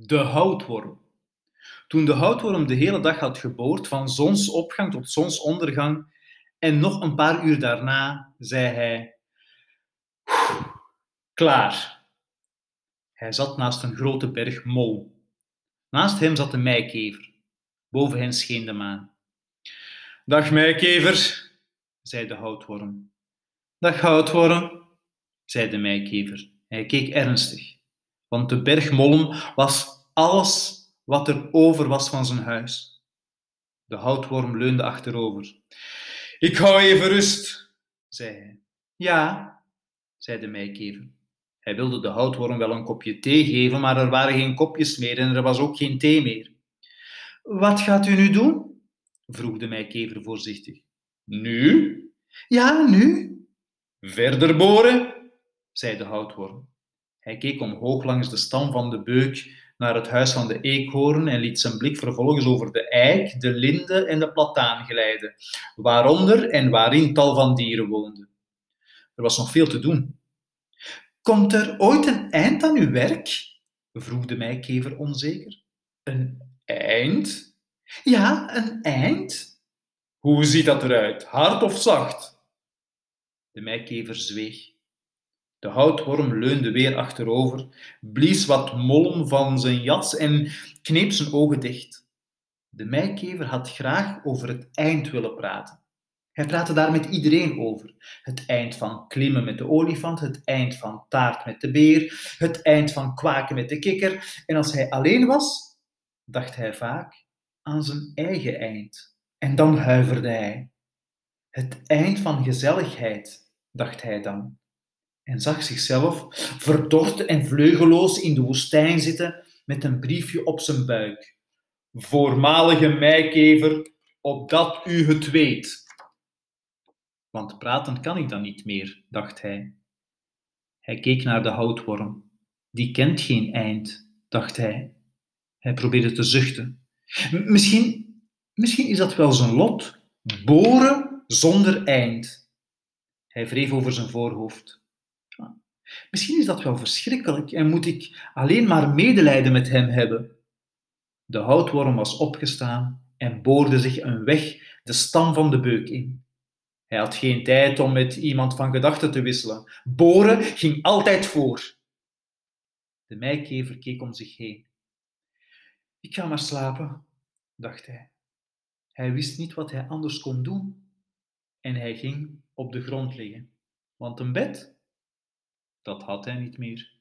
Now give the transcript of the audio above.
De houtworm. Toen de houtworm de hele dag had geboord, van zonsopgang tot zonsondergang, en nog een paar uur daarna, zei hij: Klaar. Hij zat naast een grote berg mol. Naast hem zat de meikever. Boven hen scheen de maan. Dag meikever, zei de houtworm. Dag houtworm, zei de meikever. Hij keek ernstig, want de bergmolm was alles wat er over was van zijn huis. De houtworm leunde achterover. Ik hou even rust, zei hij. Ja, zei de meikever. Hij wilde de houtworm wel een kopje thee geven, maar er waren geen kopjes meer en er was ook geen thee meer. Wat gaat u nu doen? vroeg de meikever voorzichtig. Nu? Ja, nu. Verder boren, zei de houtworm. Hij keek omhoog langs de stam van de beuk naar het huis van de eekhoorn en liet zijn blik vervolgens over de eik, de linde en de plataan glijden, waaronder en waarin tal van dieren woonden. Er was nog veel te doen. Komt er ooit een eind aan uw werk? vroeg de meikever onzeker. Een eind? Ja, een eind. Hoe ziet dat eruit, hard of zacht? De meikever zweeg. De houtworm leunde weer achterover, blies wat molm van zijn jas en kneep zijn ogen dicht. De meikever had graag over het eind willen praten. Hij praatte daar met iedereen over. Het eind van klimmen met de olifant, het eind van taart met de beer, het eind van kwaken met de kikker. En als hij alleen was, dacht hij vaak aan zijn eigen eind. En dan huiverde hij. Het eind van gezelligheid, dacht hij dan en zag zichzelf verdord en vleugeloos in de woestijn zitten met een briefje op zijn buik. Voormalige meikever, opdat u het weet. Want praten kan ik dan niet meer, dacht hij. Hij keek naar de houtworm. Die kent geen eind, dacht hij. Hij probeerde te zuchten. Misschien, misschien is dat wel zijn lot. Boren zonder eind. Hij wreef over zijn voorhoofd. Misschien is dat wel verschrikkelijk en moet ik alleen maar medelijden met hem hebben. De houtworm was opgestaan en boorde zich een weg de stam van de beuk in. Hij had geen tijd om met iemand van gedachten te wisselen. Boren ging altijd voor. De meikever keek om zich heen. Ik ga maar slapen, dacht hij. Hij wist niet wat hij anders kon doen. En hij ging op de grond liggen, want een bed dat had hij niet meer.